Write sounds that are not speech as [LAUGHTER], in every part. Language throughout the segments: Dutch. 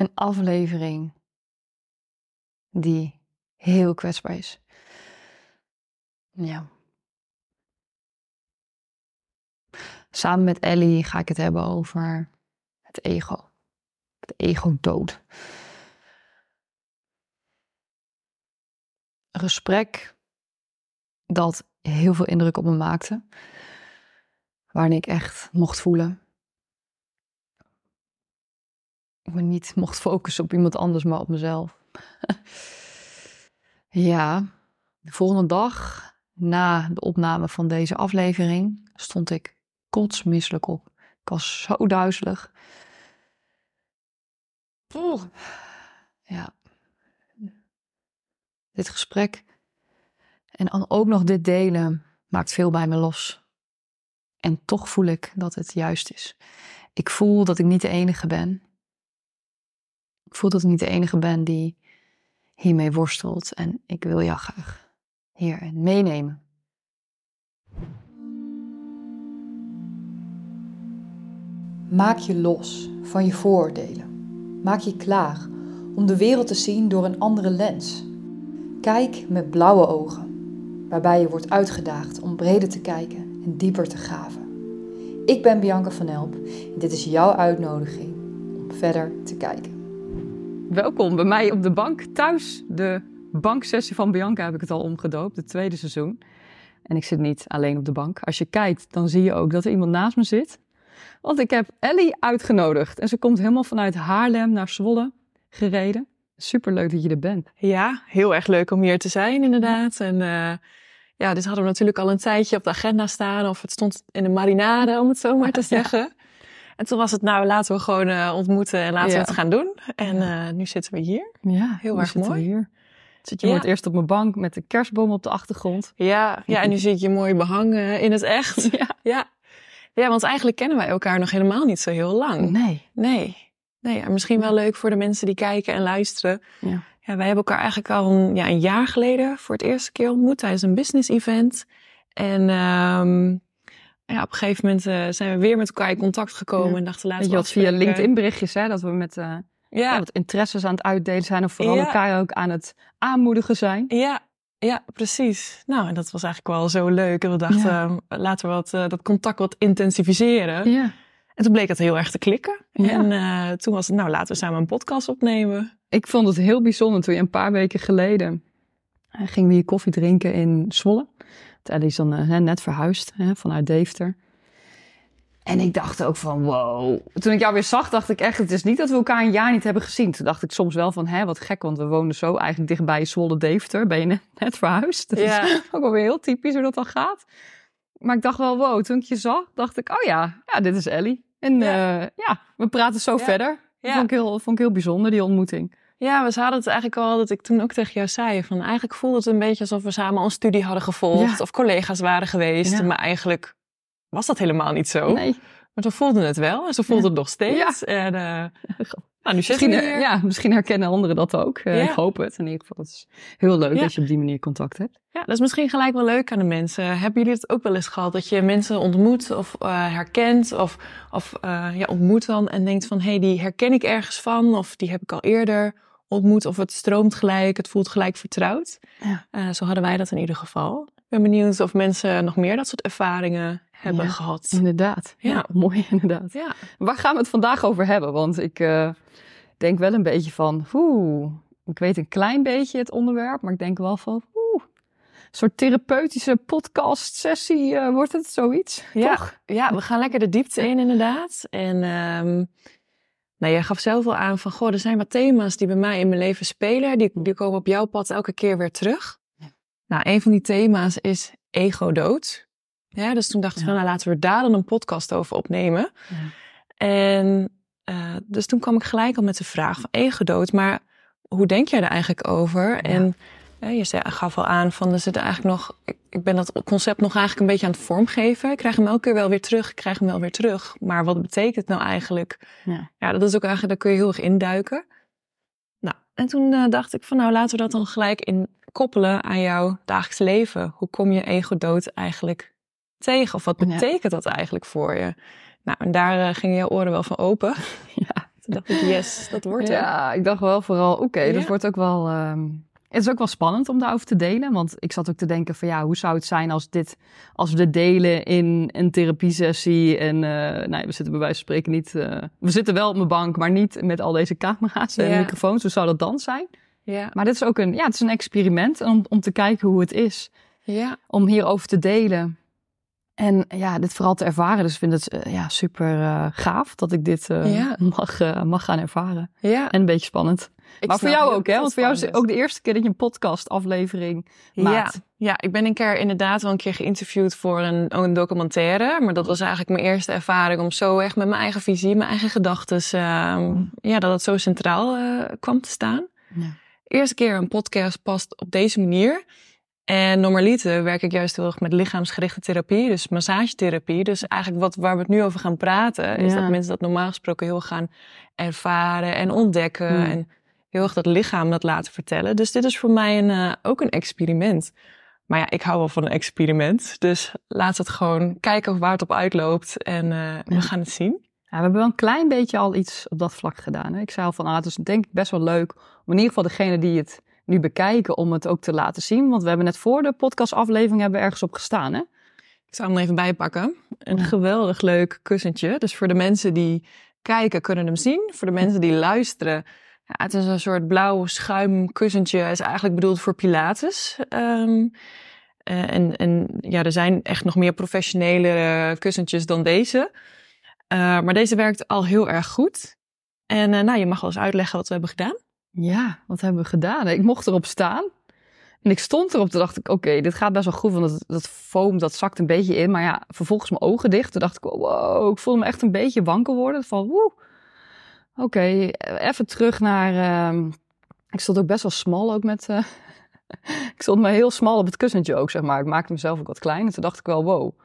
een aflevering die heel kwetsbaar is. Ja. Samen met Ellie ga ik het hebben over het ego. Het ego dood. Een gesprek dat heel veel indruk op me maakte. Waarin ik echt mocht voelen. Ik me niet mocht focussen op iemand anders, maar op mezelf. [LAUGHS] ja, de volgende dag na de opname van deze aflevering stond ik kotsmisselijk op. Ik was zo duizelig. Ja. Dit gesprek en dan ook nog dit delen maakt veel bij me los. En toch voel ik dat het juist is. Ik voel dat ik niet de enige ben. Ik voel dat ik niet de enige ben die hiermee worstelt. En ik wil jou graag hierin meenemen. Maak je los van je vooroordelen. Maak je klaar om de wereld te zien door een andere lens. Kijk met blauwe ogen, waarbij je wordt uitgedaagd om breder te kijken en dieper te graven. Ik ben Bianca van Elp en dit is jouw uitnodiging om verder te kijken. Welkom bij mij op de bank thuis. De banksessie van Bianca heb ik het al omgedoopt, het tweede seizoen. En ik zit niet alleen op de bank. Als je kijkt, dan zie je ook dat er iemand naast me zit. Want ik heb Ellie uitgenodigd. En ze komt helemaal vanuit Haarlem naar Zwolle gereden. Super leuk dat je er bent. Ja, heel erg leuk om hier te zijn, inderdaad. En uh, ja, dit hadden we natuurlijk al een tijdje op de agenda staan. Of het stond in de marinade, om het zo maar te zeggen. En toen was het, nou, laten we gewoon uh, ontmoeten en laten we het gaan doen. En uh, nu zitten we hier. Ja, heel erg mooi. hier. Zit je ja. het eerst op mijn bank met de kerstboom op de achtergrond. Ja, ja en nu [LAUGHS] zie ik je mooi behang in het echt. Ja. ja. Ja, want eigenlijk kennen wij elkaar nog helemaal niet zo heel lang. Nee. Nee. Nee, en misschien wel leuk voor de mensen die kijken en luisteren. Ja. ja wij hebben elkaar eigenlijk al een, ja, een jaar geleden voor het eerste keer ontmoet tijdens een business event. En um, ja, op een gegeven moment uh, zijn we weer met elkaar in contact gekomen ja. en dachten laten we Je had via LinkedIn berichtjes, hè, dat we met uh, ja. wat interesses aan het uitdelen zijn of vooral elkaar ook aan het aanmoedigen zijn. Ja, ja, precies. Nou, en dat was eigenlijk wel zo leuk. En we dachten, ja. laten we wat, uh, dat contact wat intensiveren. Ja. En toen bleek dat heel erg te klikken. Ja. En uh, toen was het, nou, laten we samen een podcast opnemen. Ik vond het heel bijzonder toen je een paar weken geleden gingen we hier koffie drinken in Zwolle. Ellie is dan uh, net verhuisd hè, vanuit Deventer. En ik dacht ook van, wow. Toen ik jou weer zag, dacht ik echt, het is niet dat we elkaar een jaar niet hebben gezien. Toen dacht ik soms wel van, hè, wat gek, want we woonden zo eigenlijk dichtbij Zwolle Deventer. Ben je net, [LAUGHS] net verhuisd? Dat ja. is [LAUGHS] ook wel weer heel typisch hoe dat dan gaat. Maar ik dacht wel, wow, toen ik je zag, dacht ik, oh ja, ja, dit is Ellie. En ja, uh, ja we praten zo ja. verder. Ja. Vond, ik heel, vond ik heel bijzonder, die ontmoeting. Ja, we hadden het eigenlijk al, dat ik toen ook tegen jou zei, van eigenlijk voelde het een beetje alsof we samen een studie hadden gevolgd. Of collega's waren geweest. Maar eigenlijk was dat helemaal niet zo. Nee. Maar ze voelden het wel en ze voelden het nog steeds. En, uh, nou, nu misschien, we hier. Ja, misschien herkennen anderen dat ook. Uh, ik hoop het. In ieder geval, het is heel leuk dat je op die manier contact hebt. Ja, dat is misschien gelijk wel leuk aan de mensen. Hebben jullie het ook wel eens gehad? Dat je mensen ontmoet of uh, herkent of, of ja, ontmoet dan en denkt van... hé, hey, die herken ik ergens van of die heb ik al eerder ontmoet. Of het stroomt gelijk, het voelt gelijk vertrouwd. Ja. zo hadden wij dat in ieder geval. Ik ben benieuwd of mensen nog meer dat soort ervaringen hebben ja, gehad. Inderdaad. Ja. ja. mooi inderdaad. Ja. Waar gaan we het vandaag over hebben? Want ik uh, denk wel een beetje van, oeh, ik weet een klein beetje het onderwerp, maar ik denk wel van, oeh, een soort therapeutische podcast sessie uh, wordt het zoiets, ja, toch? Ja, we gaan lekker de diepte in inderdaad. En um, nou, jij gaf zelf wel aan van, goh, er zijn wat thema's die bij mij in mijn leven spelen, die, die komen op jouw pad elke keer weer terug. Ja. Nou, een van die thema's is ego-dood. Ja, dus toen dachten we, ja. nou laten we daar dan een podcast over opnemen. Ja. En uh, dus toen kwam ik gelijk al met de vraag van ego-dood, maar hoe denk jij er eigenlijk over? En je zei, gaf al aan van, er zit eigenlijk nog, ik, ben dat concept nog eigenlijk een beetje aan het vormgeven. Ik krijg hem elke keer wel weer terug, ik krijg hem wel weer terug. Maar wat betekent het nou eigenlijk? Ja, ja dat is ook eigenlijk, daar kun je heel erg induiken. Nou, en toen uh, dacht ik van, nou laten we dat dan gelijk in koppelen aan jouw dagelijks leven. Hoe kom je ego-dood eigenlijk tegen? Of wat betekent ja. dat eigenlijk voor je? Nou, en daar uh, gingen jouw oren wel van open. [LAUGHS] Ja, Toen dacht ik, yes, dat wordt het. Ja, ik dacht wel vooral, oké, dat wordt ook wel... Ehm, het is ook wel spannend om daarover te delen. Want ik zat ook te denken van ja, hoe zou het zijn als, dit, als we dit delen in een therapiesessie. En uh, nou, we zitten bij wijze van spreken niet... Uh, we zitten wel op mijn bank, maar niet met al deze camera's en microfoons. Hoe zou dat dan zijn? Ja. Maar dit is ook een, ja, het is een experiment om, om te kijken hoe het is. Ja. Om hierover te delen. En ja, dit vooral te ervaren. Dus ik vind het uh, ja, super gaaf dat ik dit mag, mag gaan ervaren. Ja. En een beetje spannend maar voor jou ook, hè? Want voor jou is het ook de eerste keer dat je een podcast-aflevering maakt. Ja. ja, ik ben een keer inderdaad wel een keer geïnterviewd voor een, een documentaire. Maar dat was eigenlijk mijn eerste ervaring om zo echt met mijn eigen visie, mijn eigen gedachten, uh, ja, dat het zo centraal kwam te staan. Ja. Eerste keer een podcast past op deze manier. En normaliter werk ik juist heel erg met lichaamsgerichte therapie, dus massagetherapie. Dus eigenlijk wat, waar we het nu over gaan praten, is dat mensen dat normaal gesproken heel gaan ervaren en ontdekken. Hmm. En heel erg dat lichaam dat laten vertellen. Dus dit is voor mij een, uh, ook een experiment. Maar ja, ik hou wel van een experiment. Dus laat het gewoon kijken waar het op uitloopt en uh, we gaan het zien. Ja, we hebben wel een klein beetje al iets op dat vlak gedaan. Hè? Ik zei al van, ah, het is denk ik best wel leuk om in ieder geval degene die het nu bekijken, om het ook te laten zien. Want we hebben net voor de podcastaflevering hebben we ergens op gestaan. Hè? Ik zou hem even bijpakken. Een geweldig leuk kussentje. Dus voor de mensen die kijken kunnen hem zien. Voor de mensen die luisteren ja, het is een soort blauw schuimkussentje. Het is eigenlijk bedoeld voor Pilates. Um, en, en ja, er zijn echt nog meer professionele kussentjes dan deze. Uh, maar deze werkt al heel erg goed. En uh, nou, je mag wel eens uitleggen wat we hebben gedaan. Ja, wat hebben we gedaan? Ik mocht erop staan. En ik stond erop, toen dacht ik, oké, dit gaat best wel goed, want dat, dat foam, dat zakt een beetje in. Maar ja, vervolgens mijn ogen dicht. Toen dacht ik, wow, ik voelde me echt een beetje wankel worden. Van, woe, Oké, even terug naar. Uh, ik stond ook best wel smal ook met. Uh, [LAUGHS] ik stond me heel smal op het kussentje ook, zeg maar. Ik maakte mezelf ook wat klein. En toen dacht ik wel, wow.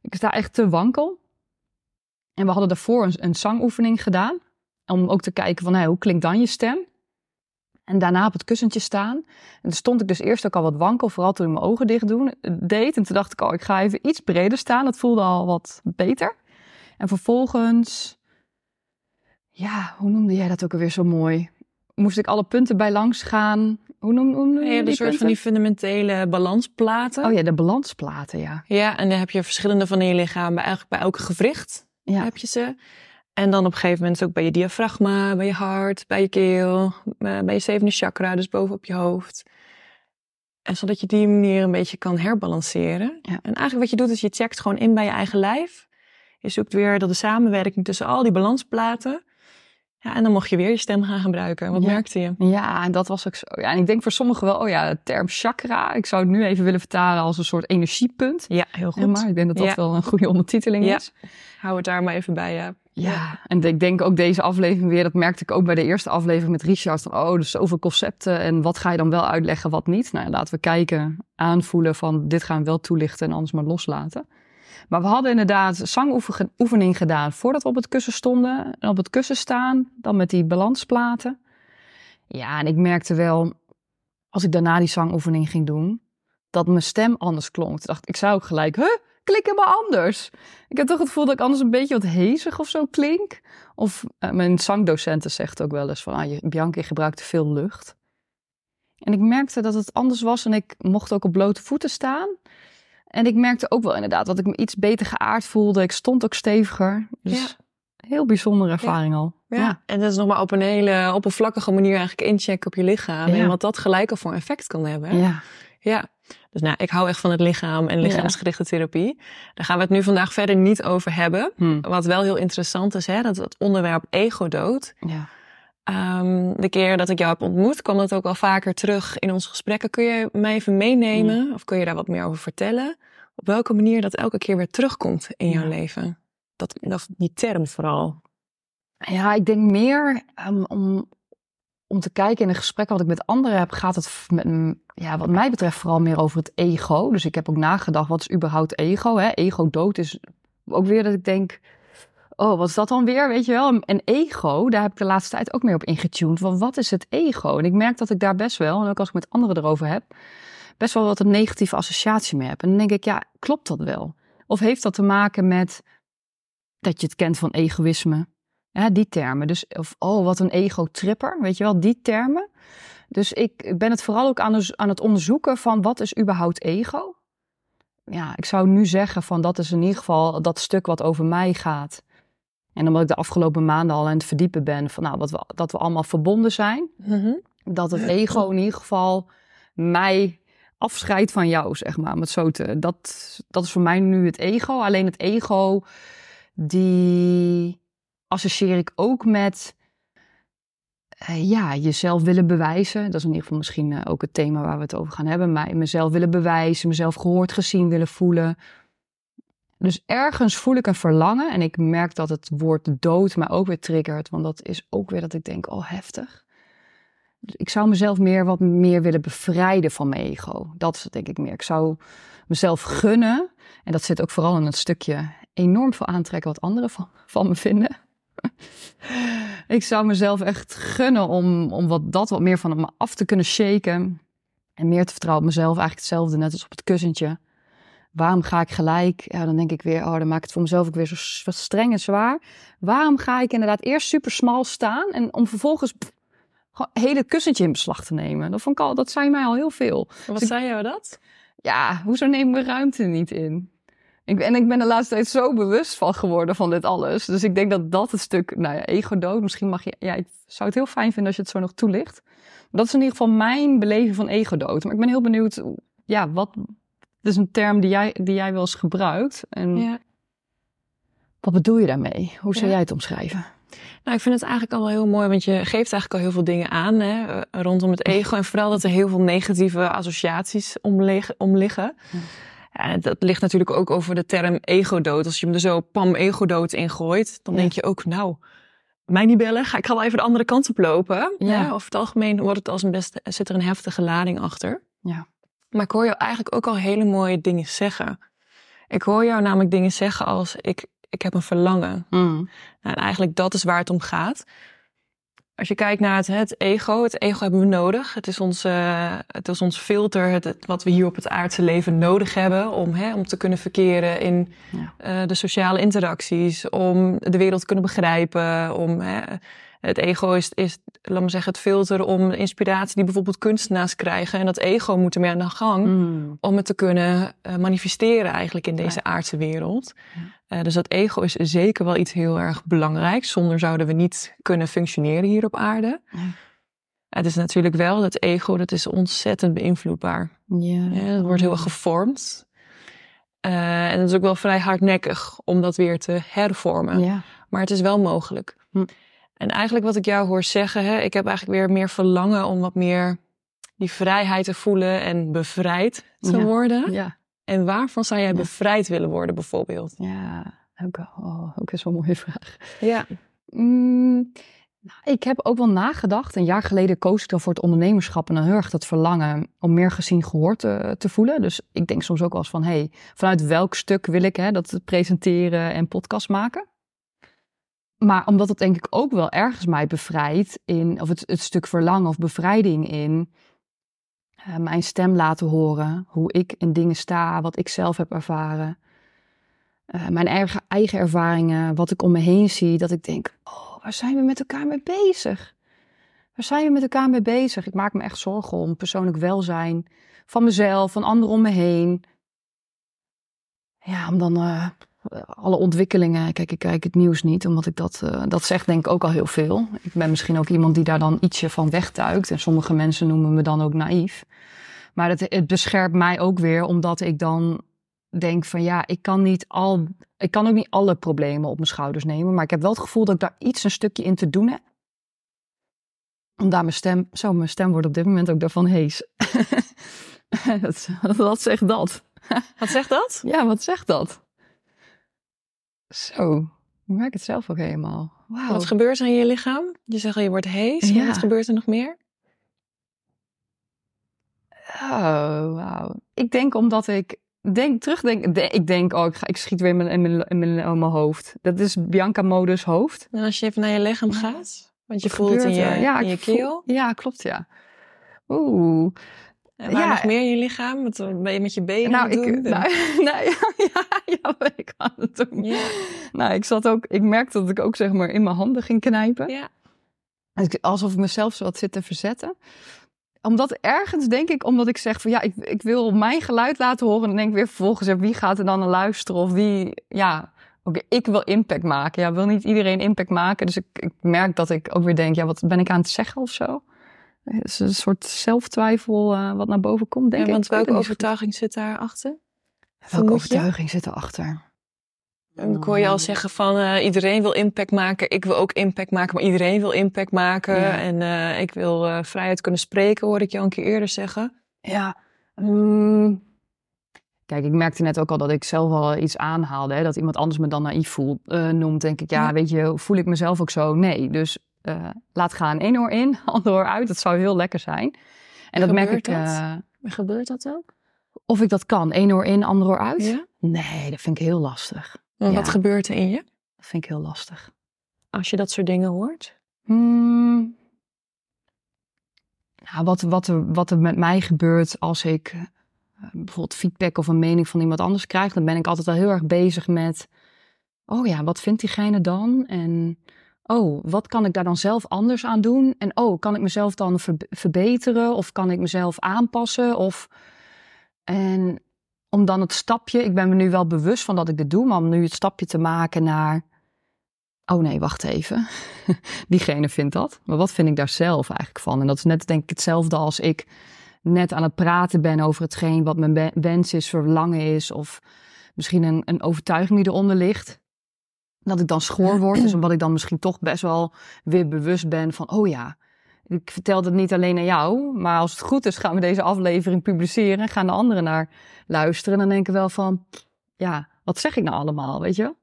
Ik sta echt te wankel. En we hadden daarvoor een, zangoefening gedaan. Om ook te kijken van, hoe klinkt dan je stem? En daarna op het kussentje staan. En toen stond ik dus eerst ook al wat wankel, vooral toen ik mijn ogen dicht doen, deed. En toen dacht ik, oh, ik ga even iets breder staan. Dat voelde al wat beter. En vervolgens ja, hoe noemde jij dat ook alweer zo mooi? Moest ik alle punten bij langs gaan? Hoe noemde, hoe noemde je ja, een soort van die fundamentele balansplaten. Oh ja, de balansplaten, ja. Ja, en dan heb je verschillende van in je lichaam. Bij, eigenlijk bij elke gewricht ja. heb je ze. En dan op een gegeven moment ook bij je diafragma, bij je hart, bij je keel, eh, bij je zevende chakra, dus bovenop je hoofd. En zodat je die manier een beetje kan herbalanceren. Ja. En eigenlijk wat je doet is je checkt gewoon in bij je eigen lijf. Je zoekt weer dat de samenwerking tussen al die balansplaten ja, en dan mocht je weer je stem gaan gebruiken. Wat merkte je? Ja, en dat was ook zo. Ja, en ik denk voor sommigen wel, oh ja, de term chakra. Ik zou het nu even willen vertalen als een soort energiepunt. Ja, heel goed. maar ik denk dat dat wel een goede ondertiteling is. Hou het daar maar even bij, ja. Ja, en ik denk ook deze aflevering weer, dat merkte ik ook bij de eerste aflevering met Richard. Oh, dus zoveel concepten en wat ga je dan wel uitleggen, wat niet? Nou, laten we kijken, aanvoelen van dit gaan we wel toelichten en anders maar loslaten. Maar we hadden inderdaad zangoefening gedaan voordat we op het kussen stonden. En op het kussen staan, dan met die balansplaten. Ja, en ik merkte wel, als ik daarna die zangoefening ging doen, dat mijn stem anders klonk. Ik dacht, ik zou ook gelijk, huh, klink helemaal anders. Ik heb toch het gevoel dat ik anders een beetje wat hezig of zo klink. Of uh, mijn zangdocenten zegt ook wel eens van, ah, je, Bianca gebruikt te veel lucht. En ik merkte dat het anders was en ik mocht ook op blote voeten staan. En ik merkte ook wel inderdaad dat ik me iets beter geaard voelde. Ik stond ook steviger. Dus heel bijzondere ervaring al. Ja. en dat is nog maar op een hele oppervlakkige manier eigenlijk inchecken op je lichaam. En wat dat gelijk al voor effect kan hebben. Ja. Ja. Dus nou, ik hou echt van het lichaam en lichaamsgerichte therapie. Daar gaan we het nu vandaag verder niet over hebben. Hmm. Wat wel heel interessant is, hè, dat het onderwerp ego-dood. Ja. Um, de keer dat ik jou heb ontmoet, kwam dat ook wel vaker terug in onze gesprekken. Kun je mij even meenemen hmm. of kun je daar wat meer over vertellen? Op welke manier dat elke keer weer terugkomt in jouw leven? Dat, dat, die term vooral. Ja, ik denk meer um, om, om te kijken in een gesprek wat ik met anderen heb, gaat het met, ja, wat mij betreft vooral meer over het ego. Dus ik heb ook nagedacht, wat is überhaupt ego? Hè? Ego dood is ook weer dat ik denk, oh, wat is dat dan weer? Weet je wel? En ego, daar heb ik de laatste tijd ook meer op ingetuned. Wat is het ego? En ik merk dat ik daar best wel, en ook als ik met anderen erover heb, best wel wat een negatieve associatie mee heb. En dan denk ik, ja, klopt dat wel? Of heeft dat te maken met dat je het kent van egoïsme? Ja, die termen. Dus, of, oh, wat een ego-tripper. Weet je wel, die termen. Dus ik ben het vooral ook aan, aan het onderzoeken van wat is überhaupt ego? Ja, ik zou nu zeggen van dat is in ieder geval dat stuk wat over mij gaat. En omdat ik de afgelopen maanden al aan het verdiepen ben van nou, wat we, dat we allemaal verbonden zijn. Mhm. Dat het ego in ieder geval mij afscheidt van jou, zeg maar. Met zo te, dat, dat is voor mij nu het ego. Alleen het ego, die associeer ik ook met uh, ja, jezelf willen bewijzen. Dat is in ieder geval misschien uh, ook het thema waar we het over gaan hebben. Maar mezelf willen bewijzen, mezelf gehoord, gezien willen voelen. Dus ergens voel ik een verlangen. En ik merk dat het woord dood mij ook weer triggert. Want dat is ook weer dat ik denk, oh heftig. Dus ik zou mezelf meer wat meer willen bevrijden van mijn ego. Dat is denk ik meer. Ik zou mezelf gunnen. En dat zit ook vooral in het stukje enorm veel aantrekken wat anderen van, van me vinden. [LAUGHS] ik zou mezelf echt gunnen om, om wat, dat wat meer van me af te kunnen shaken. En meer te vertrouwen op mezelf. Eigenlijk hetzelfde, net als op het kussentje. Waarom ga ik gelijk? Ja, dan denk ik weer, oh, dan maak ik het voor mezelf ook weer zo streng en zwaar. Waarom ga ik inderdaad eerst super smal staan en om vervolgens pff, hele kussentje in beslag te nemen? Dat, vond ik al, dat zei mij al heel veel. Wat dus zei jou dat? Ja, hoezo nemen we ruimte niet in? Ik, en ik ben de laatste tijd zo bewust van geworden van dit alles. Dus ik denk dat dat het stuk, nou ja, ego dood. Misschien mag je, ja, ik zou het heel fijn vinden als je het zo nog toelicht. Dat is in ieder geval mijn beleving van ego dood. Maar ik ben heel benieuwd, ja, wat, is een term die jij, die jij wel eens gebruikt. En Ja. wat bedoel je daarmee? Hoe zou Ja. jij het omschrijven? Nou, ik vind het eigenlijk al wel heel mooi, want je geeft eigenlijk al heel veel dingen aan hè, rondom het ego. En vooral dat er heel veel negatieve associaties om liggen. Ja. Dat ligt natuurlijk ook over de term ego-dood. Als je hem er zo pam ego-dood in gooit, dan Ja. denk je ook, nou, mij niet bellen, ga ik ga wel even de andere kant op lopen. Ja. Ja, over het algemeen wordt het als een best, zit er een heftige lading achter. Ja. Maar ik hoor jou eigenlijk ook al hele mooie dingen zeggen. Ik hoor jou namelijk dingen zeggen als, ik, ik heb een verlangen. Nou, en eigenlijk dat is waar het om gaat. Als je kijkt naar het, het ego, het ego hebben we nodig. Het is ons, eh, het is ons filter, het, het- wat we hier op het aardse leven nodig hebben om, hè, om te kunnen verkeren in Ja. eh, de sociale interacties, om de wereld te kunnen begrijpen. Om, hè, het ego is, is, laat me zeggen, het filter om inspiratie die bijvoorbeeld kunstenaars krijgen. En dat ego moet ermee aan de gang Mm. om het te kunnen eh, manifesteren eigenlijk in deze aardse wereld. Eh, dus dat ego is zeker wel iets heel erg belangrijks. Zonder zouden we niet kunnen functioneren hier op aarde. Ja. Het is natuurlijk wel, dat ego, dat is ontzettend beïnvloedbaar. Ja. Ja, het wordt heel erg gevormd. Eh, en het is ook wel vrij hardnekkig om dat weer te hervormen. Ja. Maar het is wel mogelijk. Hm. En eigenlijk wat ik jou hoor zeggen, hè, ik heb eigenlijk weer meer verlangen om wat meer die vrijheid te voelen en bevrijd te Ja. worden. Ja. En waarvan zou jij Ja. bevrijd willen worden bijvoorbeeld? Ja. Ook, oh, ook is wel een mooie vraag. Ja. Mm, nou, ik heb ook wel nagedacht. Een jaar geleden koos ik dan voor het ondernemerschap en dan heel erg dat verlangen om meer gezien gehoord te, te voelen. Dus ik denk soms ook wel eens van, hey, vanuit welk stuk wil ik hè, dat presenteren en podcast maken? Maar omdat het denk ik ook wel ergens mij bevrijdt in, of het, het stuk verlangen of bevrijding in eh, mijn stem laten horen, hoe ik in dingen sta, wat ik zelf heb ervaren. Eh, mijn eigen, eigen ervaringen, wat ik om me heen zie, dat ik denk, oh, waar zijn we met elkaar mee bezig? Waar zijn we met elkaar mee bezig? Ik maak me echt zorgen om persoonlijk welzijn van mezelf, van anderen om me heen. Ja, om dan eh, alle ontwikkelingen, kijk, ik kijk het nieuws niet, omdat ik dat, eh, dat zegt denk ik ook al heel veel. Ik ben misschien ook iemand die daar dan ietsje van wegtuikt en sommige mensen noemen me dan ook naïef. Maar het, het beschermt mij ook weer, omdat ik dan denk van ja, ik kan niet al, ik kan ook niet alle problemen op mijn schouders nemen, maar ik heb wel het gevoel dat ik daar iets een stukje in te doen heb. Om daar mijn stem, zo mijn stem wordt op dit moment ook daarvan hees. [LAUGHS] dat, wat zegt dat? Wat zegt dat? Ja, wat zegt dat? Zo, ik merk het zelf ook helemaal. Wat gebeurt er in je lichaam? Je zegt al, je wordt hees. Ja. Wat gebeurt er nog meer? Oh, wauw. Ik denk omdat ik denk, terugdenk, de- ik denk, oh, ik, ga, ik schiet weer in mijn, in mijn, in mijn, in mijn hoofd. Dat is Bianca-modus hoofd. En als je even naar je lichaam gaat, want je Wat voelt in je, ja, in je voel- keel. ja, klopt, ja. Oeh. En waar Ja. nog meer in je lichaam? Wat ben je met je benen Nou, ik, doen? nou, [LAUGHS] nou, ja, ja, ja, ik ik aan het doen. Ja. Nou, ik zat ook, ik merkte dat ik ook zeg maar in mijn handen ging knijpen. Ja. Alsof ik mezelf zo wat zit te verzetten. Omdat ergens denk ik, omdat ik zeg van ja, ik, ik wil mijn geluid laten horen. En dan denk ik weer vervolgens, wie gaat er dan naar luisteren? Of wie, ja, oké, ik wil impact maken. Ja, wil niet iedereen impact maken. Dus ik, ik merk dat ik ook weer denk, ja, wat ben ik aan het zeggen of zo? Het is een soort zelftwijfel uh, wat naar boven komt, denk ja, ik. Want welke overtuiging zit daarachter? Welke overtuiging zit erachter? En ik hoor je al zeggen van uh, iedereen wil impact maken. Ik wil ook impact maken, maar iedereen wil impact maken. Ja. En uh, ik wil uh, vrijheid kunnen spreken, hoorde ik je al een keer eerder zeggen. Ja. Mm. Kijk, ik merkte net ook al dat ik zelf al iets aanhaalde. Hè, dat iemand anders me dan naïef voel, noemt. Denk ik, ja, ja, weet je, voel ik mezelf ook zo? Nee. Dus laat gaan. Eén oor in, [LAUGHS] ander oor uit. Dat zou heel lekker zijn. En dat merk ik. Dat? Gebeurt dat ook? Of ik dat kan. Eén oor in, ander oor uit? Ja? Nee, dat vind ik heel lastig. Ja. Wat gebeurt er in je? Dat vind ik heel lastig. Als je dat soort dingen hoort? Hmm. Nou, wat, wat, er, wat er met mij gebeurt als ik uh, bijvoorbeeld feedback of een mening van iemand anders krijg, dan ben ik altijd al heel erg bezig met: oh ja, wat vindt diegene dan? En oh, wat kan ik daar dan zelf anders aan doen? En oh, kan ik mezelf dan ver verbeteren of kan ik mezelf aanpassen? Of en om dan het stapje, ik ben me nu wel bewust van dat ik dit doe, maar om nu het stapje te maken naar, oh nee, wacht even, [LAUGHS] diegene vindt dat. Maar wat vind ik daar zelf eigenlijk van? En dat is net denk ik hetzelfde als ik net aan het praten ben over hetgeen wat mijn wens is, verlangen is, of misschien een, een overtuiging die eronder ligt. Dat ik dan schoor word, dus [CLEARS THROAT] omdat ik dan misschien toch best wel weer bewust ben van, oh ja, ik vertel het niet alleen aan jou, maar als het goed is gaan we deze aflevering publiceren en gaan de anderen naar luisteren. En dan denk ik wel van, ja, wat zeg ik nou allemaal, weet je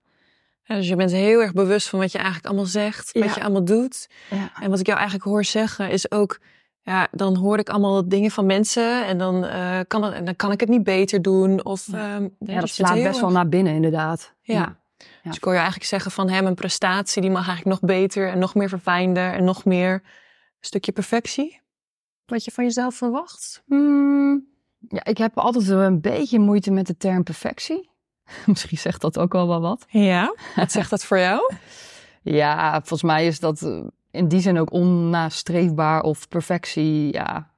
ja, dus je bent heel erg bewust van wat je eigenlijk allemaal zegt, wat je allemaal doet. Ja. En wat ik jou eigenlijk hoor zeggen is ook, ja, dan hoor ik allemaal dingen van mensen en dan, uh, kan, het, en dan kan ik het niet beter doen. Of, ja, um, ja dat slaat best erg... wel naar binnen inderdaad. Ja. Dus ik hoor je eigenlijk zeggen van, hè, mijn prestatie die mag eigenlijk nog beter en nog meer verfijnder en nog meer stukje perfectie? Wat je van jezelf verwacht? Hmm, ja, ik heb altijd een beetje moeite met de term perfectie. [LAUGHS] Misschien zegt dat ook wel wel wat. Ja, wat [LAUGHS] zegt dat voor jou? Ja, volgens mij is dat in die zin ook onnastreefbaar of perfectie. Ja.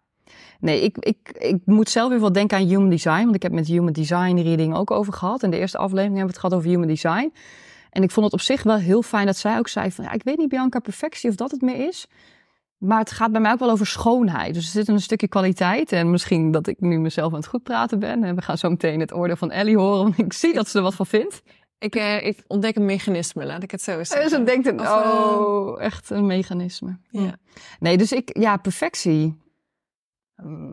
Nee, ik, ik, ik moet zelf weer wel denken aan human design. Want ik heb met human design reading ook over gehad. In de eerste aflevering hebben we het gehad over human design. En ik vond het op zich wel heel fijn dat zij ook zei van... Ja, ik weet niet, Bianca, perfectie of dat het meer is. Maar het gaat bij mij ook wel over schoonheid. Dus er zit een stukje kwaliteit. En misschien dat ik nu mezelf aan het goed praten ben. En we gaan zo meteen het oordeel van Ellie horen. Want ik zie dat ze er wat van vindt. Ik, eh, ik ontdek een mechanisme, laat ik het zo zeggen. Dus ze denkt, een, oh, echt een mechanisme. Ja. Nee, dus ik, ja, perfectie.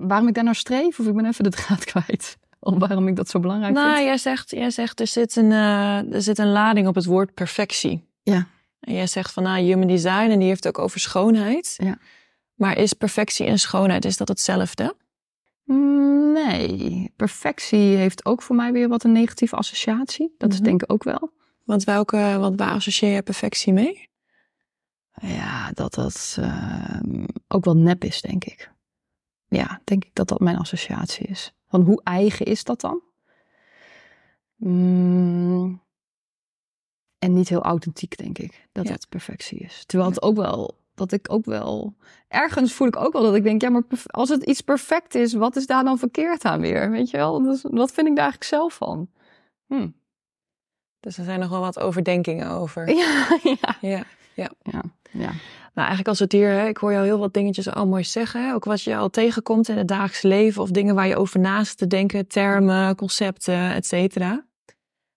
Waarom ik daar nou streef? Of ik ben even de draad [LAUGHS] kwijt. Of waarom ik dat zo belangrijk nou, vind. Nou, jij zegt, jij zegt er, zit een, uh, er zit een lading op het woord perfectie. Ja. En jij zegt van, nou, human design en die heeft ook over schoonheid. Ja. Maar is perfectie en schoonheid, is dat hetzelfde? Nee, perfectie heeft ook voor mij weer wat een negatieve associatie. Dat is Mhm. denk ik ook wel. Want welke, wat, waar associeer je perfectie mee? Ja, dat dat ehm, ook wel nep is, denk ik. Ja, denk ik dat dat mijn associatie is. Van hoe eigen is dat dan? Mm, en niet heel authentiek, denk ik, dat Ja. dat perfectie is. Terwijl het ook wel, dat ik ook wel, ergens voel ik ook wel dat ik denk, ja, maar als het iets perfect is, wat is daar dan verkeerd aan weer? Weet je wel? Dus, wat vind ik daar eigenlijk zelf van? Hm. Dus er zijn nog wel wat overdenkingen over. [LAUGHS] Ja, ja. Ja. Ja, ja. Nou, eigenlijk als het hier, hè, ik hoor jou heel wat dingetjes al mooi zeggen. hè. Ook wat je al tegenkomt in het dagelijks leven of dingen waar je over naast te denken, termen, concepten, et cetera.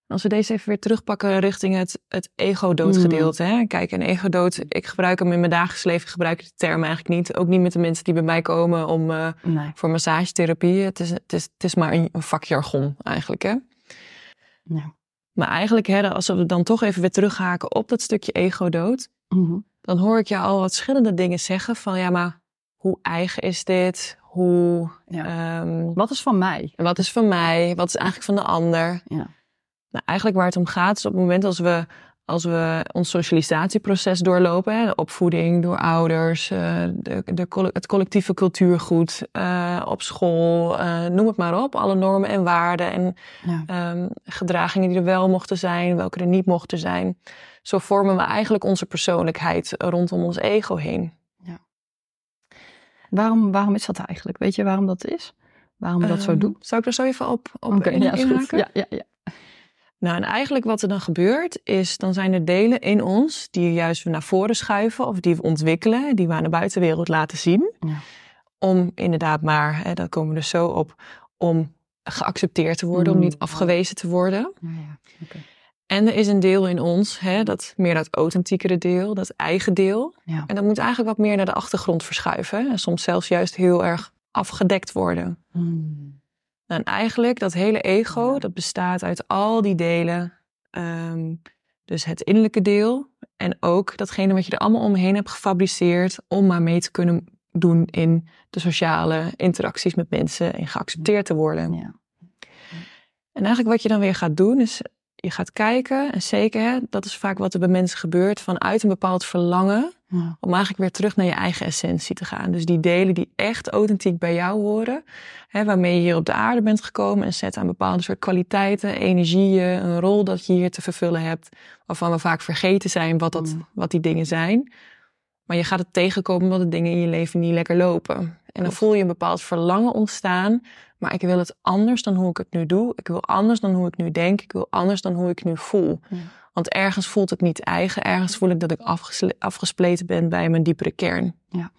Als we deze even weer terugpakken richting het, het ego-doodgedeelte. Hè? Kijk, een ego-dood, ik gebruik hem in mijn dagelijks leven, gebruik ik de term eigenlijk niet. Ook niet met de mensen die bij mij komen om, eh, Nee. voor massagetherapie. Het is, het, is, het is maar een, een vakjargon eigenlijk. Hè? Ja. Maar eigenlijk, hè, als we dan toch even weer terughaken op dat stukje ego-dood. Mhm. Dan hoor ik je al wat verschillende dingen zeggen van ja, maar hoe eigen is dit? Hoe, Ja. ehm, Wat is van mij? wat is van mij? Wat is eigenlijk van de ander? Ja. Nou, eigenlijk waar het om gaat is op het moment als we als we ons socialisatieproces doorlopen, hè, de opvoeding door ouders, uh, de, de, het collectieve cultuurgoed uh, op school, uh, noem het maar op, alle normen en waarden en ja. um, gedragingen die er wel mochten zijn, welke er niet mochten zijn. Zo vormen we eigenlijk onze persoonlijkheid rondom ons ego heen. Ja. Waarom, waarom is dat eigenlijk? Weet je waarom dat is? Waarom we dat zo ehm, doen? Zou ik er zo even op, op okay, ja, Ja, ja, ja. Nou, en eigenlijk wat er dan gebeurt, is dan zijn er delen in ons die juist naar voren schuiven of die we ontwikkelen, die we aan de buitenwereld laten zien. Ja. Om inderdaad maar, hè, daar komen we dus zo op, om geaccepteerd te worden, om niet mm. afgewezen te worden. Ja, ja. En er is een deel in ons, hè, dat meer dat authentiekere deel, dat eigen deel. Ja. En dat moet eigenlijk wat meer naar de achtergrond verschuiven. En soms zelfs juist heel erg afgedekt worden. Mm. En eigenlijk dat hele ego, dat bestaat uit al die delen. Um, dus het innerlijke deel en ook datgene wat je er allemaal omheen hebt gefabriceerd om maar mee te kunnen doen in de sociale interacties met mensen en geaccepteerd te worden. Ja. En eigenlijk wat je dan weer gaat doen is je gaat kijken en zeker, hè, dat is vaak wat er bij mensen gebeurt, vanuit een bepaald verlangen om eigenlijk weer terug naar je eigen essentie te gaan. Dus die delen die echt authentiek bij jou horen, hè, waarmee je hier op de aarde bent gekomen en zet aan bepaalde soort kwaliteiten, energieën, een rol dat je hier te vervullen hebt, waarvan we vaak vergeten zijn wat, dat, wat die dingen zijn. Maar je gaat het tegenkomen omdat de dingen in je leven niet lekker lopen. En dan voel je een bepaald verlangen ontstaan. Maar ik wil het anders dan hoe ik het nu doe. Ik wil anders dan hoe ik nu denk. Ik wil anders dan hoe ik nu voel. Want ergens voelt het niet eigen. Ergens voel ik dat ik afgespleten ben bij mijn diepere kern. Ja.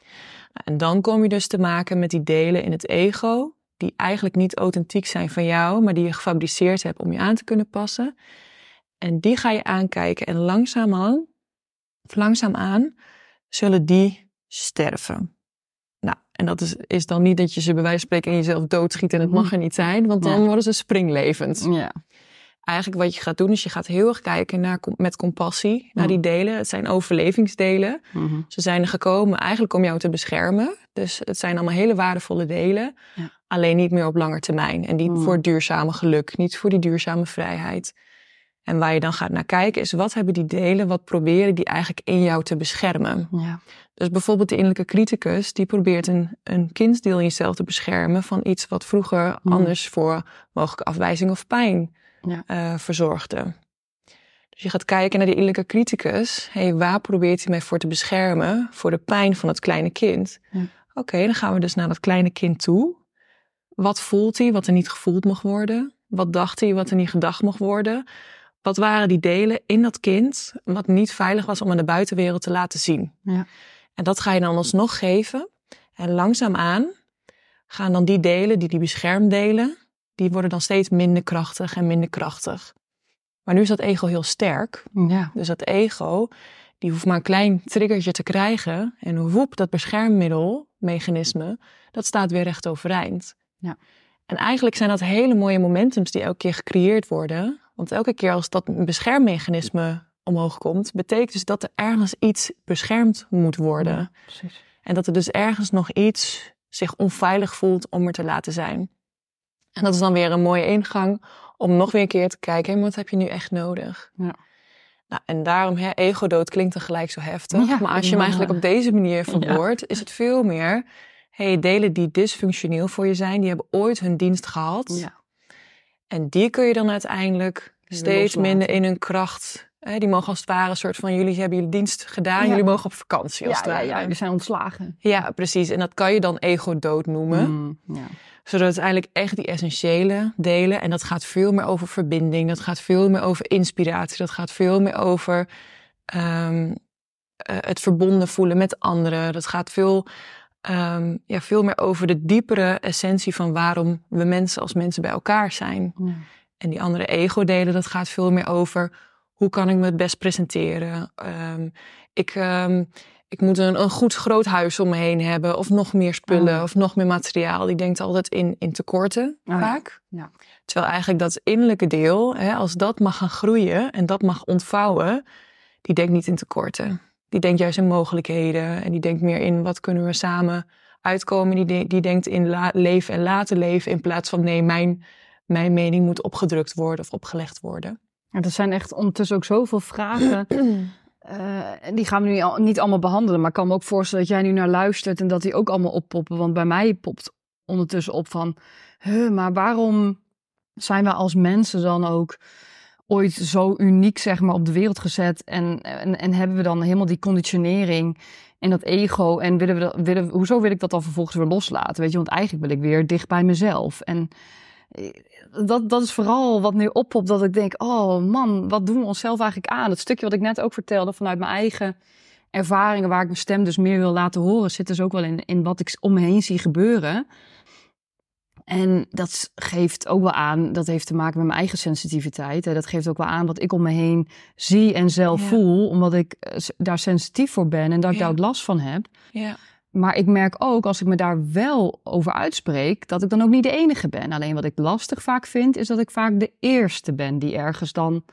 En dan kom je dus te maken met die delen in het ego. Die eigenlijk niet authentiek zijn van jou. Maar die je gefabriceerd hebt om je aan te kunnen passen. En die ga je aankijken. En langzaamaan, langzaamaan zullen die sterven. Nou, en dat is, is dan niet dat je ze bij wijze van spreken in jezelf doodschiet en het mag er niet zijn, want dan worden ze springlevend. Ja. Eigenlijk wat je gaat doen is je gaat heel erg kijken naar, met compassie naar die delen. Het zijn overlevingsdelen. Mhm. Ze zijn er gekomen eigenlijk om jou te beschermen. Dus het zijn allemaal hele waardevolle delen. Alleen niet meer op lange termijn. En niet mm. voor duurzame geluk, niet voor die duurzame vrijheid. En waar je dan gaat naar kijken is wat hebben die delen, wat proberen die eigenlijk in jou te beschermen. Ja. Dus bijvoorbeeld de innerlijke criticus, die probeert een, een kindsdeel in jezelf te beschermen van iets wat vroeger hmm. anders voor mogelijke afwijzing of pijn ja. uh, verzorgde. Dus je gaat kijken naar die innerlijke criticus. hey, waar probeert hij mij voor te beschermen? Voor de pijn van het kleine kind. Ja. Oké, dan gaan we dus naar dat kleine kind toe. Wat voelt hij, wat er niet gevoeld mag worden? Wat dacht hij, wat er niet gedacht mag worden? Wat waren die delen in dat kind wat niet veilig was om aan de buitenwereld te laten zien? Ja. En dat ga je dan alsnog geven. En langzaamaan gaan dan die delen, die die beschermdelen, die worden dan steeds minder krachtig en minder krachtig. Maar nu is dat ego heel sterk. Ja. Dus dat ego, die hoeft maar een klein triggertje te krijgen. En woep, dat beschermmiddel, mechanisme, dat staat weer recht overeind. Ja. En eigenlijk zijn dat hele mooie momentums die elke keer gecreëerd worden. Want elke keer als dat beschermmechanisme omhoog komt, betekent dus dat er ergens iets beschermd moet worden. precies. En dat er dus ergens nog iets zich onveilig voelt om er te laten zijn. En dat is dan weer een mooie ingang om nog weer een keer te kijken, wat heb je nu echt nodig? Ja. Nou, en daarom, hè, ego-dood klinkt dan gelijk zo heftig. maar als je hem eigenlijk op deze manier verwoordt, is het veel meer... hey, delen die dysfunctioneel voor je zijn, die hebben ooit hun dienst gehad. Ja. En die kun je dan uiteindelijk steeds minder in hun kracht die mogen als het ware een soort van, jullie hebben jullie dienst gedaan, jullie mogen op vakantie als ja, het ware. Ja, ja, zijn ontslagen. Ja, precies. En dat kan je dan ego-dood noemen. Mm, ja. Zodat het eigenlijk echt die essentiële delen, en dat gaat veel meer over verbinding, dat gaat veel meer over inspiratie, dat gaat veel meer over um, het verbonden voelen met anderen. Dat gaat veel, um, ja, veel meer over de diepere essentie van waarom we mensen als mensen bij elkaar zijn. En die andere ego-delen, dat gaat veel meer over hoe kan ik me het best presenteren? Um, ik, um, ik moet een, een goed groot huis om me heen hebben. Of nog meer spullen. Oh. Of nog meer materiaal. Die denkt altijd in, in tekorten oh, vaak. Ja. Terwijl eigenlijk dat innerlijke deel, hè, als dat mag gaan groeien en dat mag ontvouwen, die denkt niet in tekorten. Die denkt juist in mogelijkheden. En die denkt meer in wat kunnen we samen uitkomen. Die, die denkt in la, leven en laten leven. In plaats van nee, mijn, mijn mening moet opgedrukt worden of opgelegd worden. er zijn echt ondertussen ook zoveel vragen. Uh, [CLEARS THROAT] en die gaan we nu al, niet allemaal behandelen. Maar ik kan me ook voorstellen dat jij nu naar luistert en dat die ook allemaal oppoppen. Want bij mij popt ondertussen op van, huh, maar waarom zijn we als mensen dan ook ooit zo uniek zeg maar, op de wereld gezet? En, en, en hebben we dan helemaal die conditionering en dat ego? En willen we dat, willen, hoezo wil ik dat dan vervolgens weer loslaten? Weet je, want eigenlijk wil ik weer dicht bij mezelf. En eh, dat, dat is vooral wat nu oppopt, dat ik denk, oh man, wat doen we onszelf eigenlijk aan? Het stukje wat ik net ook vertelde vanuit mijn eigen ervaringen, waar ik mijn stem dus meer wil laten horen, zit dus ook wel in, in wat ik om me heen zie gebeuren. En dat geeft ook wel aan, dat heeft te maken met mijn eigen sensitiviteit. Dat geeft ook wel aan wat ik om me heen zie en zelf voel, omdat ik eh, daar sensitief voor ben en dat ik daar ook last van heb. Ja. Maar ik merk ook, als ik me daar wel over uitspreek, dat ik dan ook niet de enige ben. Alleen wat ik lastig vaak vind, is dat ik vaak de eerste ben die ergens dan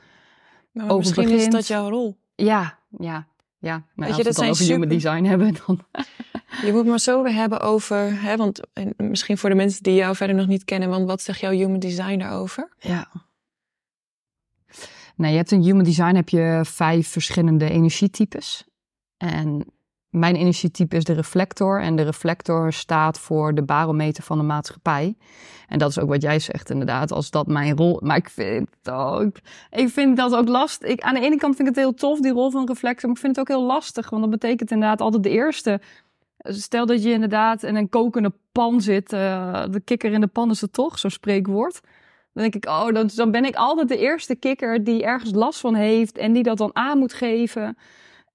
maar over misschien begint. is dat jouw rol. Ja, ja, ja. Maar als je, dat we het dan over super... human design hebben, dan... [LAUGHS] Je moet maar zo hebben over, hè, want misschien voor de mensen die jou verder nog niet kennen, want wat zegt jouw human design daarover? Ja. Nou, je hebt een human design, heb je vijf verschillende energietypes. En mijn energietype is de reflector. En de reflector staat voor de barometer van de maatschappij. En dat is ook wat jij zegt, inderdaad. Als dat mijn rol. Maar ik vind, ook, ik vind dat ook lastig. Ik, aan de ene kant vind ik het heel tof, die rol van reflector. Maar ik vind het ook heel lastig. Want dat betekent inderdaad altijd de eerste. Stel dat je inderdaad in een kokende pan zit. Uh, de kikker in de pan is het toch, zo'n spreekwoord. Dan denk ik, oh, dan ben ik altijd de eerste kikker die ergens last van heeft. En die dat dan aan moet geven.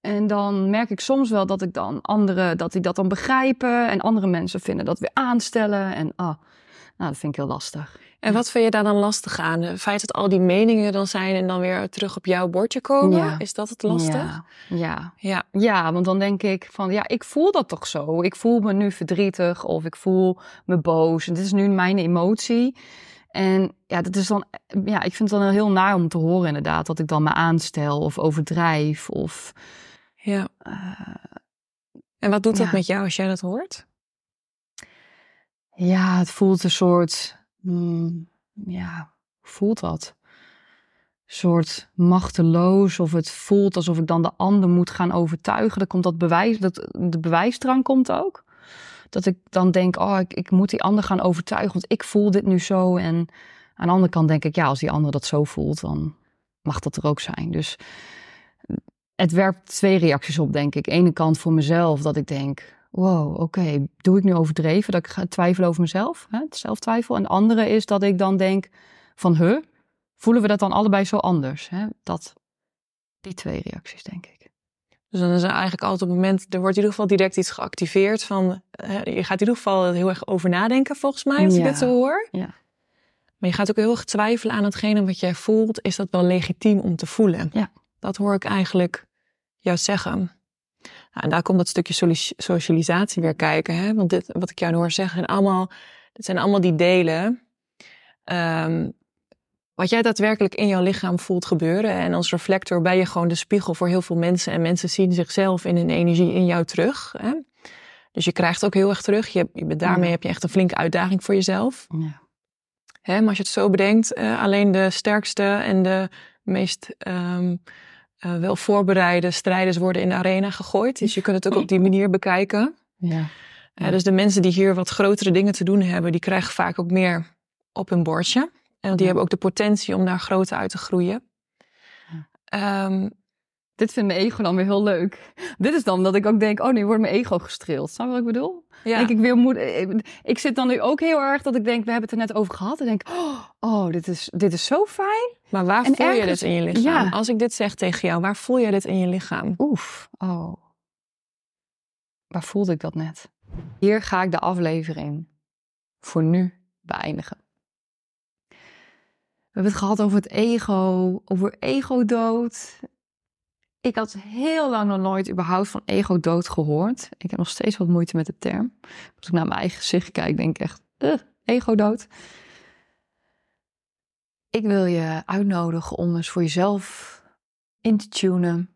En dan merk ik soms wel dat ik dan anderen, dat die dat dan begrijpen. En andere mensen vinden dat weer aanstellen. En ah, nou, dat vind ik heel lastig. En wat vind je daar dan lastig aan? Het feit dat al die meningen dan zijn en dan weer terug op jouw bordje komen, is dat het lastig? Ja. ja. Ja. ja, want dan denk ik van, ja, ik voel dat toch zo. Ik voel me nu verdrietig of ik voel me boos. En dit is nu mijn emotie. En ja, dat is dan, ja, ik vind het dan heel naar om te horen inderdaad, dat ik dan me aanstel of overdrijf of ja. Uh, en wat doet dat met jou als jij dat hoort? Ja, het voelt een soort. Mm, ja, voelt dat? Een soort machteloos, of het voelt alsof ik dan de ander moet gaan overtuigen. Dan komt dat bewijs, dat, de bewijsdrang komt ook. Dat ik dan denk, oh, ik, ik moet die ander gaan overtuigen, want ik voel dit nu zo. En aan de andere kant denk ik, ja, als die ander dat zo voelt, dan mag dat er ook zijn. Dus het werpt twee reacties op, denk ik. Ene kant voor mezelf, dat ik denk, wow, oké, doe ik nu overdreven? Dat ik ga twijfelen over mezelf, hè? zelftwijfel. En de andere is dat ik dan denk van, huh, voelen we dat dan allebei zo anders? Hè? Dat, die twee reacties, denk ik. Dus dan is er eigenlijk altijd op het moment, er wordt in ieder geval direct iets geactiveerd van, je gaat in ieder geval heel erg over nadenken volgens mij, als ja. ik dit zo hoor. Ja. Maar je gaat ook heel erg twijfelen aan hetgene wat jij voelt. Is dat wel legitiem om te voelen? Ja. Dat hoor ik eigenlijk jou zeggen. Nou, en daar komt dat stukje socialisatie weer kijken. Hè? Want dit, wat ik jou hoor zeggen, zijn allemaal, dit zijn allemaal die delen. Um, wat jij daadwerkelijk in jouw lichaam voelt gebeuren. En als reflector ben je gewoon de spiegel voor heel veel mensen. En mensen zien zichzelf in hun energie in jou terug. Hè? Dus je krijgt ook heel erg terug. Je, je daarmee heb je echt een flinke uitdaging voor jezelf. Ja. Hè, maar als je het zo bedenkt, uh, alleen de sterkste en de meest um, uh, wel voorbereide strijders worden in de arena gegooid. Dus je kunt het ook op die manier bekijken. Ja. Uh, dus de mensen die hier wat grotere dingen te doen hebben, die krijgen vaak ook meer op hun bordje. En die hebben ook de potentie om daar groter uit te groeien. Um, dit vindt mijn ego dan weer heel leuk. Dit is dan dat ik ook denk, oh nu wordt mijn ego gestreeld. Snap je wat ik bedoel? Ja. Denk ik, weer moet, ik zit dan nu ook heel erg dat ik denk, we hebben het er net over gehad. En denk, oh, oh dit, is, dit is zo fijn. Maar waar voel je dit in je lichaam? Ja. Als ik dit zeg tegen jou, waar voel je dit in je lichaam? Oef, oh. Waar voelde ik dat net? Hier ga ik de aflevering voor nu beëindigen. We hebben het gehad over het ego, over ego-dood. Ik had heel lang nog nooit überhaupt van ego-dood gehoord. Ik heb nog steeds wat moeite met de term. Als ik naar mijn eigen gezicht kijk, denk ik echt, uh, ego-dood. Ik wil je uitnodigen om eens voor jezelf in te tunen.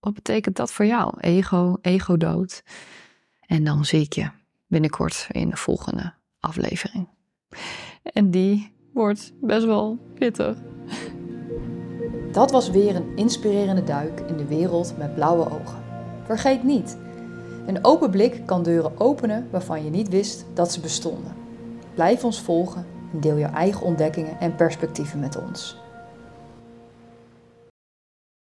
Wat betekent dat voor jou? Ego, ego-dood. En dan zie ik je binnenkort in de volgende aflevering. En die wordt best wel pittig. Dat was weer een inspirerende duik in de wereld met blauwe ogen. Vergeet niet, een open blik kan deuren openen waarvan je niet wist dat ze bestonden. Blijf ons volgen en deel jouw eigen ontdekkingen en perspectieven met ons.